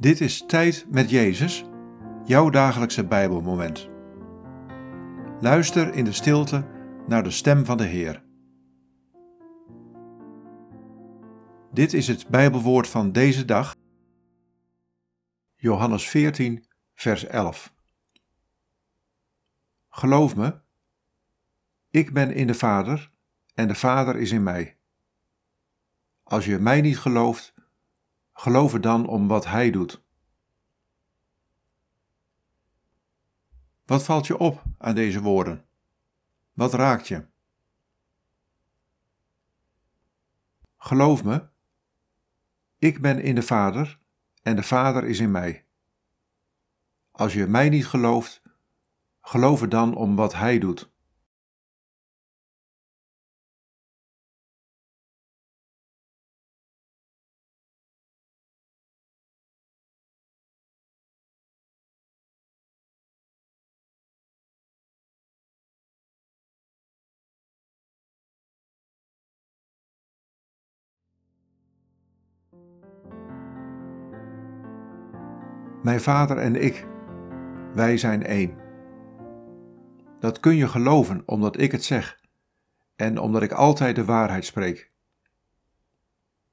Dit is Tijd met Jezus, jouw dagelijkse Bijbelmoment. Luister in de stilte naar de stem van de Heer. Dit is het Bijbelwoord van deze dag, Johannes 14, vers 11. Geloof me, ik ben in de Vader en de Vader is in mij. Als je mij niet gelooft, geloof dan om wat Hij doet. Wat valt je op aan deze woorden? Wat raakt je? Geloof me, ik ben in de Vader en de Vader is in mij. Als je mij niet gelooft, geloof er dan om wat Hij doet. Mijn vader en ik, wij zijn één. Dat kun je geloven omdat ik het zeg en omdat ik altijd de waarheid spreek.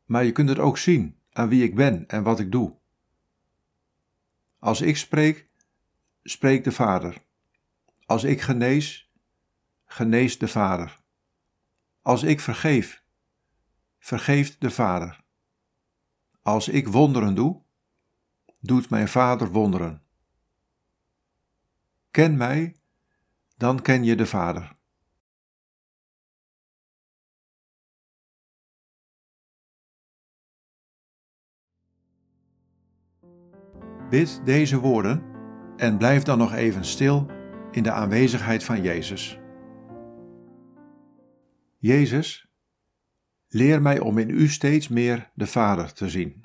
Maar je kunt het ook zien aan wie ik ben en wat ik doe. Als ik spreek, spreekt de Vader. Als ik genees, geneest de Vader. Als ik vergeef, vergeeft de Vader. Als ik wonderen doe, doet mijn Vader wonderen. Ken mij, dan ken je de Vader. Bid deze woorden en blijf dan nog even stil in de aanwezigheid van Jezus. Jezus, leer mij om in U steeds meer de Vader te zien.